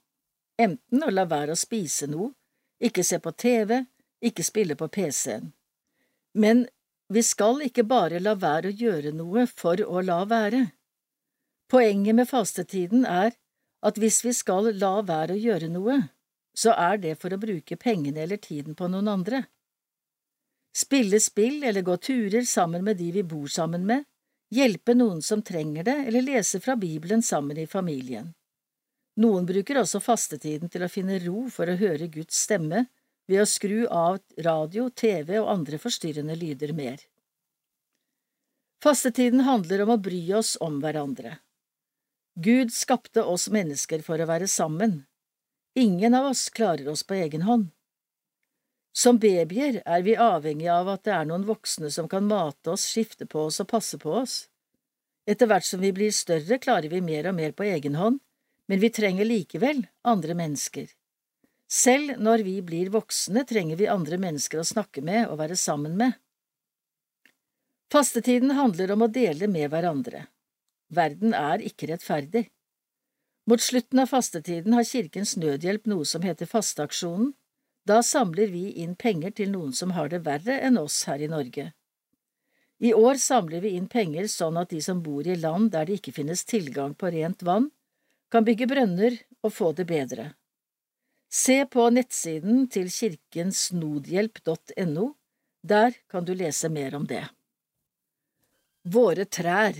[SPEAKER 1] enten å la være å spise noe, ikke se på TV, ikke spille på PC-en. Men vi skal ikke bare la være å gjøre noe for å la være. Poenget med fastetiden er at hvis vi skal la være å gjøre noe, så er det for å bruke pengene eller tiden på noen andre. Spille spill eller gå turer sammen med de vi bor sammen med, hjelpe noen som trenger det, eller lese fra Bibelen sammen i familien. Noen bruker også fastetiden til å finne ro for å høre Guds stemme ved å skru av radio, TV og andre forstyrrende lyder mer. Fastetiden handler om å bry oss om hverandre. Gud skapte oss mennesker for å være sammen. Ingen av oss klarer oss på egen hånd. Som babyer er vi avhengig av at det er noen voksne som kan mate oss, skifte på oss og passe på oss. Etter hvert som vi blir større, klarer vi mer og mer på egen hånd, men vi trenger likevel andre mennesker. Selv når vi blir voksne, trenger vi andre mennesker å snakke med og være sammen med. Fastetiden handler om å dele med hverandre. Verden er ikke rettferdig. Mot slutten av fastetiden har Kirkens Nødhjelp noe som heter Fasteaksjonen, da samler vi inn penger til noen som har det verre enn oss her i Norge. I år samler vi inn penger sånn at de som bor i land der det ikke finnes tilgang på rent vann, kan bygge brønner og få det bedre. Se på nettsiden til kirkensnodhjelp.no, der kan du lese mer om det. Våre trær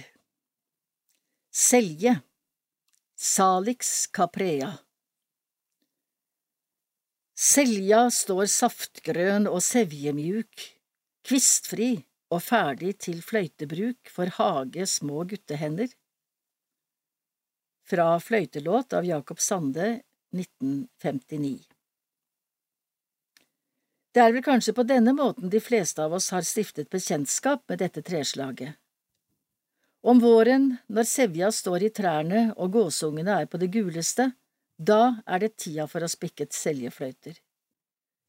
[SPEAKER 1] Selje Salix caprea Selja står saftgrønn og sevjemjuk, kvistfri og ferdig til fløytebruk for hage små guttehender. Fra Fløytelåt av Jakob Sande 1959 Det er vel kanskje på denne måten de fleste av oss har stiftet bekjentskap med dette treslaget. Om våren, når sevja står i trærne og gåsungene er på det guleste, da er det tida for å spikke seljefløyter.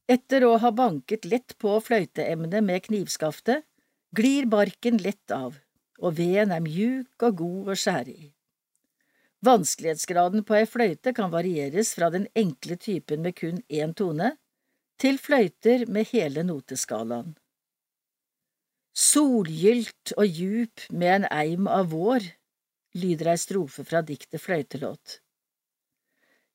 [SPEAKER 1] Etter å ha banket lett på fløyteemnet med knivskaftet, glir barken lett av, og veden er mjuk og god å skjære i. Vanskelighetsgraden på ei fløyte kan varieres fra den enkle typen med kun én tone, til fløyter med hele noteskalaen. Solgylt og djup med en eim av vår, lyder ei strofe fra diktet Fløytelåt.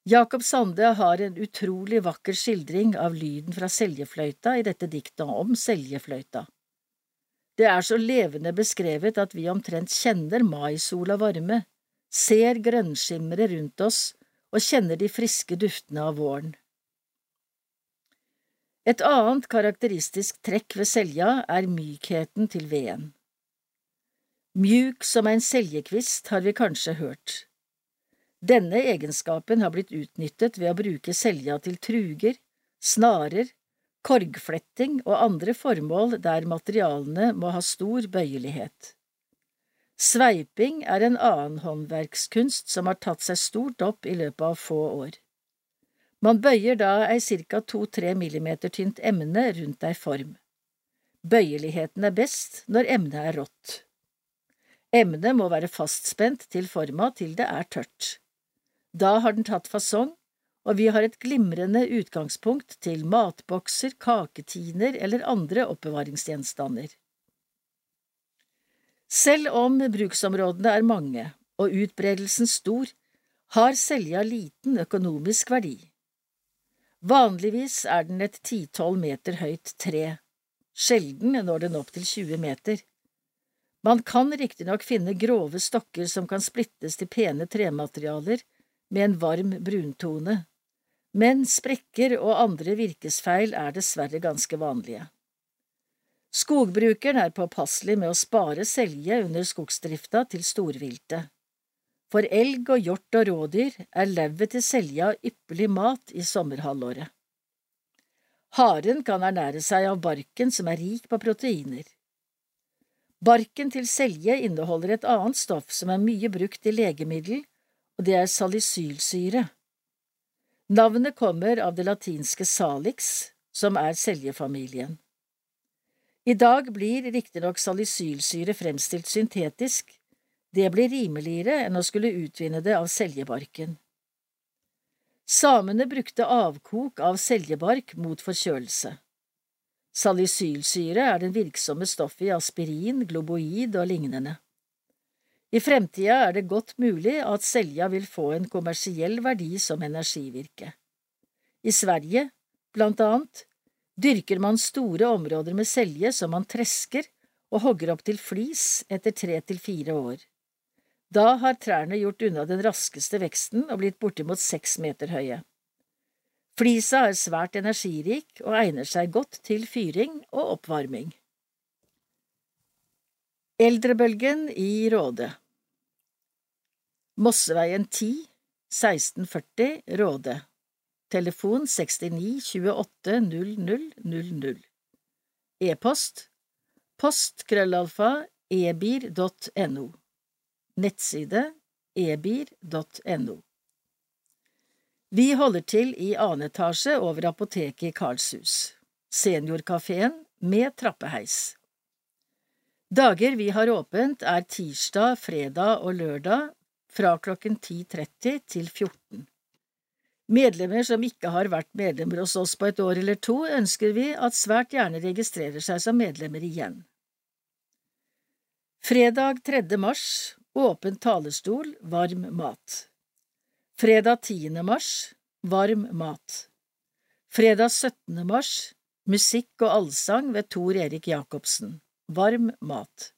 [SPEAKER 1] Jakob Sande har en utrolig vakker skildring av lyden fra seljefløyta i dette diktet om seljefløyta. Det er så levende beskrevet at vi omtrent kjenner maisola varme, ser grønnskimmeret rundt oss og kjenner de friske duftene av våren. Et annet karakteristisk trekk ved selja er mykheten til veden. Mjuk som en seljekvist har vi kanskje hørt. Denne egenskapen har blitt utnyttet ved å bruke selja til truger, snarer, korgfletting og andre formål der materialene må ha stor bøyelighet. Sveiping er en annen håndverkskunst som har tatt seg stort opp i løpet av få år. Man bøyer da ei ca. 2–3 mm tynt emne rundt ei form. Bøyeligheten er best når emnet er rått. Emnet må være fastspent til forma til det er tørt. Da har den tatt fasong, og vi har et glimrende utgangspunkt til matbokser, kaketiner eller andre oppbevaringsgjenstander. Selv om bruksområdene er mange og utbredelsen stor, har selja liten økonomisk verdi. Vanligvis er den et ti–tolv meter høyt tre, sjelden når den opp til 20 meter. Man kan riktignok finne grove stokker som kan splittes til pene trematerialer, med en varm bruntone, men sprekker og andre virkesfeil er dessverre ganske vanlige. Skogbrukeren er påpasselig med å spare selje under skogsdrifta til storviltet. For elg og hjort og rådyr er lauvet til selja ypperlig mat i sommerhalvåret. Haren kan ernære seg av barken som er rik på proteiner. Barken til selje inneholder et annet stoff som er mye brukt i legemiddel, og det er salicylsyre. Navnet kommer av det latinske salix, som er seljefamilien. I dag blir riktignok salicylsyre fremstilt syntetisk, det blir rimeligere enn å skulle utvinne det av seljebarken. Samene brukte avkok av seljebark mot forkjølelse. Salicylsyre er den virksomme stoffet i aspirin, globoid og lignende. I fremtida er det godt mulig at selja vil få en kommersiell verdi som energivirke. I Sverige, blant annet, dyrker man store områder med selje som man tresker og hogger opp til flis etter tre til fire år. Da har trærne gjort unna den raskeste veksten og blitt bortimot seks meter høye. Flisa er svært energirik og egner seg godt til fyring og oppvarming. Eldrebølgen i Råde Mosseveien 10 1640 Råde Telefon 69 28 00 00 E-post Post krøllalfa ebir.no Nettside ebir.no Vi holder til i annen etasje over apoteket i Karlshus. Seniorkafeen med trappeheis. Dager vi har åpent er tirsdag, fredag og lørdag fra klokken 10.30 til 14. Medlemmer som ikke har vært medlemmer hos oss på et år eller to, ønsker vi at svært gjerne registrerer seg som medlemmer igjen. Fredag 3. mars Åpen talerstol, varm mat. Fredag 10. mars, varm mat. Fredag 17. mars, musikk og allsang ved Tor Erik Jacobsen, varm mat.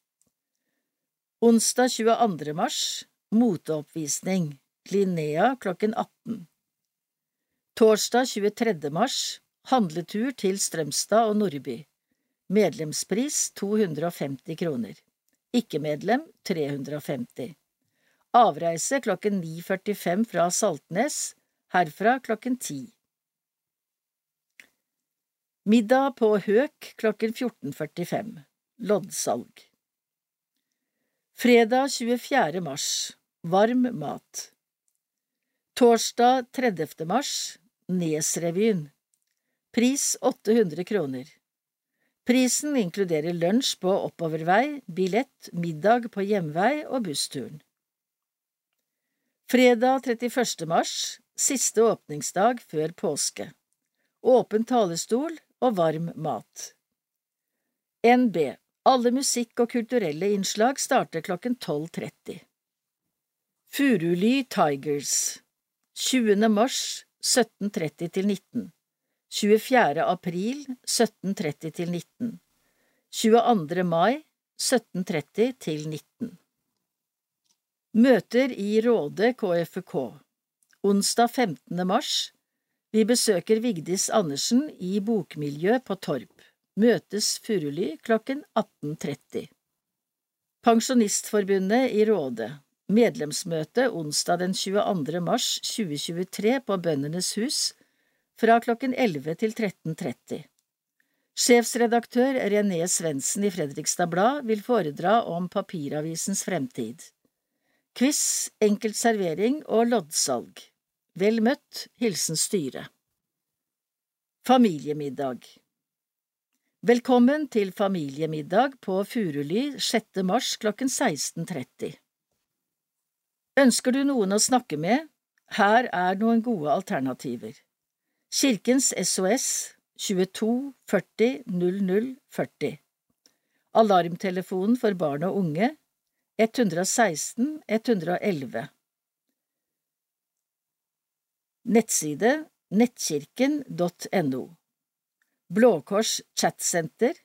[SPEAKER 1] Onsdag 22. mars, moteoppvisning, Linnea klokken 18. Torsdag 23. mars, handletur til Strømstad og Nordby. Medlemspris 250 kroner. Ikke-medlem 350. Avreise klokken 9.45 fra Saltnes, herfra klokken 10. Middag på Høk klokken 14.45. Loddsalg. Fredag 24. mars. Varm mat. Torsdag 30. mars. Nesrevyen. Pris 800 kroner. Prisen inkluderer lunsj på oppovervei, billett, middag på hjemvei og bussturen. Fredag 31. mars, siste åpningsdag før påske. Åpen talerstol og varm mat. NB. Alle musikk- og kulturelle innslag starter klokken 12.30. Furuly Tigers 20. mars 1730 til 19 24. april 1730 til 19 22. mai 1730 til 19 Møter i Råde KFK Onsdag 15. mars Vi besøker Vigdis Andersen i Bokmiljø på Torp. Møtes Furuly klokken 18.30. Pensjonistforbundet i Råde Medlemsmøte onsdag den 22. mars 2023 på Bøndenes hus fra klokken 11 til 13.30. Sjefsredaktør René Svendsen i Fredrikstad Blad vil foredra om papiravisens fremtid. Quiz, enkelt servering og loddsalg. Vel møtt, hilsen styret. Familiemiddag Velkommen til familiemiddag på Furuly 6. mars klokken 16.30. Ønsker du noen å snakke med? Her er noen gode alternativer. Kirkens SOS 22 40 00 40 Alarmtelefonen for barn og unge 116 111 Nettside nettkirken.no Blåkors chatsenter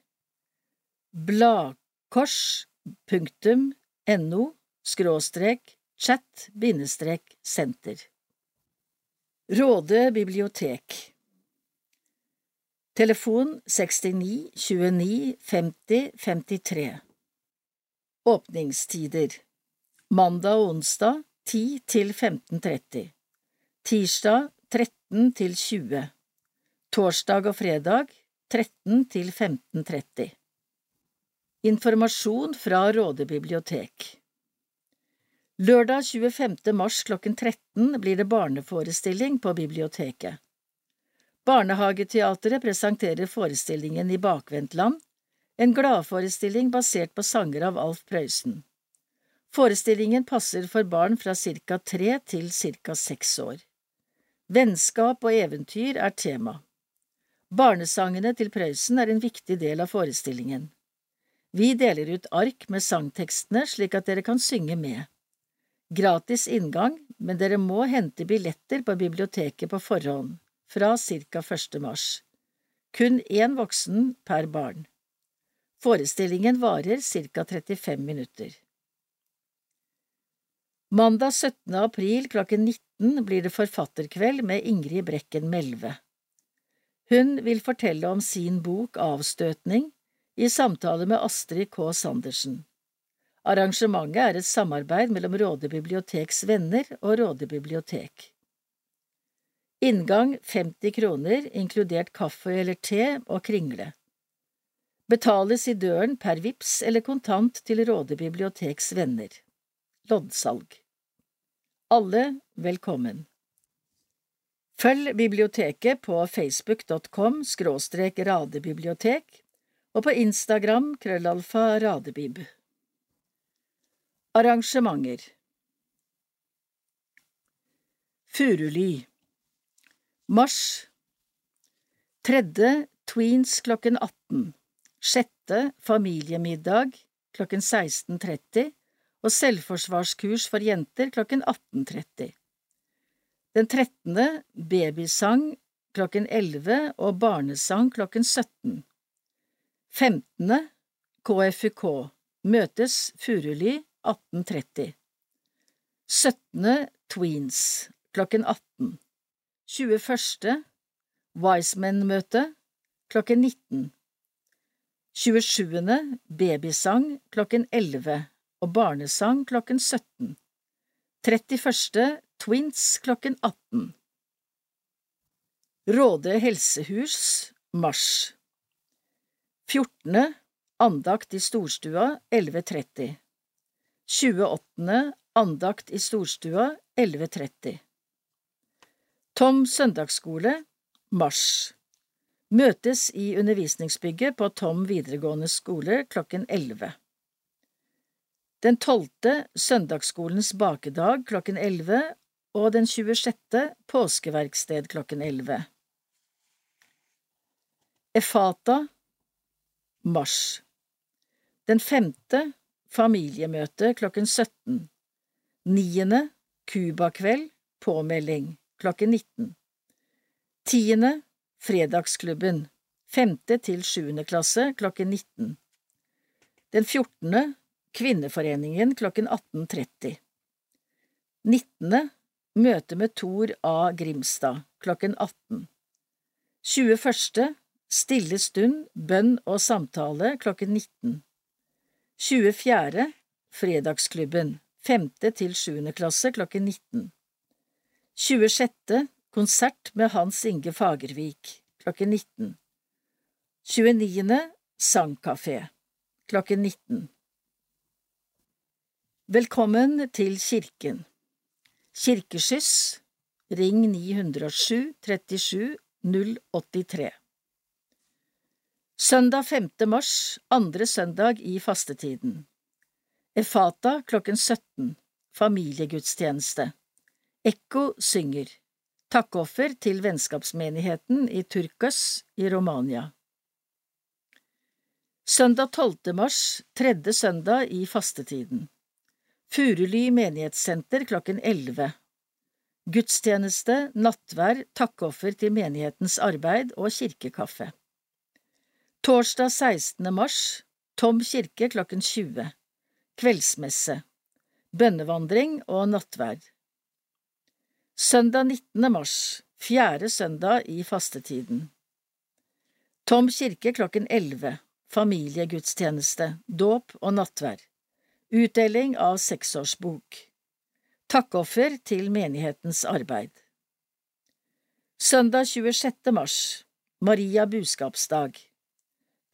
[SPEAKER 1] bladkors.no skråstrek chat bindestrek senter Råde bibliotek. Telefon 69 29 50 53 Åpningstider. Mandag og onsdag 10 til 15.30 Tirsdag 13 til 20 Torsdag og fredag 13 til 15.30 Informasjon fra Råde bibliotek Lørdag 25. mars klokken 13 blir det barneforestilling på biblioteket. Barnehageteatret presenterer forestillingen I bakvendtland, en gladforestilling basert på sanger av Alf Prøysen. Forestillingen passer for barn fra ca. tre til ca. seks år. Vennskap og eventyr er tema. Barnesangene til Prøysen er en viktig del av forestillingen. Vi deler ut ark med sangtekstene slik at dere kan synge med. Gratis inngang, men dere må hente billetter på biblioteket på forhånd, fra ca. 1. mars. Kun én voksen per barn. Forestillingen varer ca. 35 minutter. Mandag 17. april klokken 19 blir det forfatterkveld med Ingrid Brekken Melve. Hun vil fortelle om sin bok Avstøtning i samtale med Astrid K. Sandersen. Arrangementet er et samarbeid mellom Råde biblioteks venner og Råde bibliotek. Inngang 50 kroner, inkludert kaffe eller te og kringle. Betales i døren per VIPS eller kontant til Råde biblioteks venner loddsalg. Alle velkommen. Følg biblioteket på facebook.com skråstrek radebibliotek og på Instagram krøllalfa radebib. Arrangementer. Furuli Mars. Tredje Tweens klokken 18 Sjette Familiemiddag klokken 16.30 og selvforsvarskurs for jenter klokken 18.30. Den trettende babysang klokken 11 og barnesang klokken 17. Femtende KFUK møtes Furuly 18.30. Syttende Tweens klokken 18. 21. Wiseman-møte klokken 19. 27. Babysang klokken 11 og barnesang klokken 17. 31. Twins klokken 18. Råde helsehus, mars. 14. Andakt i storstua 11.30. 28. Andakt i storstua 11.30. Tom søndagsskole, mars. Møtes i undervisningsbygget på Tom videregående skole klokken 11. Den tolvte søndagsskolens bakedag klokken elleve og den 26. påskeverksted klokken elleve. Efata Mars Den femte familiemøte klokken 17. Niende Cubakveld påmelding klokken 19. Tiende Fredagsklubben femte til sjuende klasse klokken 19. Den fjortende Kvinneforeningen klokken 18.30 19. Møte med Tor A. Grimstad klokken 18 21. Stille stund, bønn og samtale klokken 19 24. Fredagsklubben, 5. til 7. klasse klokken 19 26. Konsert med Hans Inge Fagervik klokken 19 29. Sangkafé klokken 19 Velkommen til kirken. Kirkeskyss Ring 907 37 083 Søndag 5. mars, andre søndag i fastetiden. Efata klokken 17. Familiegudstjeneste. Ekko synger. Takkoffer til vennskapsmenigheten i Turkos i Romania. Søndag 12. mars, tredje søndag i fastetiden. Furuly menighetssenter klokken 11. Gudstjeneste, nattvær, takkoffer til menighetens arbeid og kirkekaffe. Torsdag 16. mars, Tom kirke klokken 20. Kveldsmesse. Bønnevandring og nattvær. Søndag 19. mars, fjerde søndag i fastetiden. Tom kirke klokken 11. Familiegudstjeneste, dåp og nattvær. Utdeling av seksårsbok Takkoffer til menighetens arbeid Søndag 26. mars Maria budskapsdag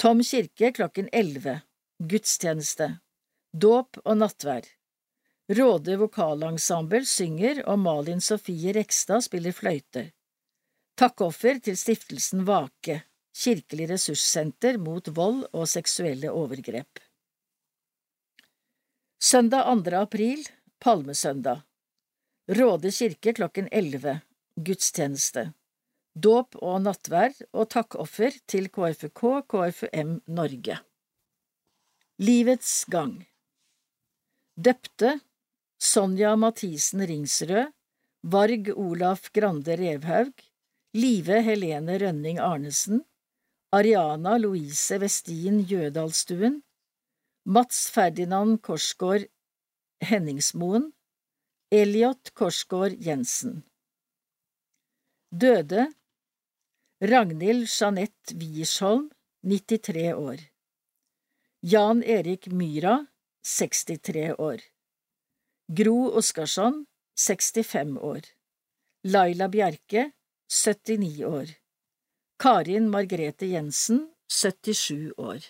[SPEAKER 1] Tom kirke klokken 11 Gudstjeneste Dåp og nattvær Råde vokalensemble synger og Malin Sofie Rekstad spiller fløyte. Takkoffer til stiftelsen Vake, kirkelig ressurssenter mot vold og seksuelle overgrep. Søndag 2. april, palmesøndag. Råde kirke klokken 11, gudstjeneste. Dåp og nattverd og takkoffer til KFUK KFUM Norge. Livets gang Døpte Sonja Mathisen Ringsrød, Varg Olaf Grande Revhaug, Live Helene Rønning Arnesen, Ariana Louise Westin Jødalstuen, Mats Ferdinand Korsgård Henningsmoen, Elliot Korsgård Jensen. Døde Ragnhild Jeanette Wiersholm, 93 år. Jan Erik Myra, 63 år. Gro Oskarsson, 65 år. Laila Bjerke, 79 år. Karin Margrethe Jensen, 77 år.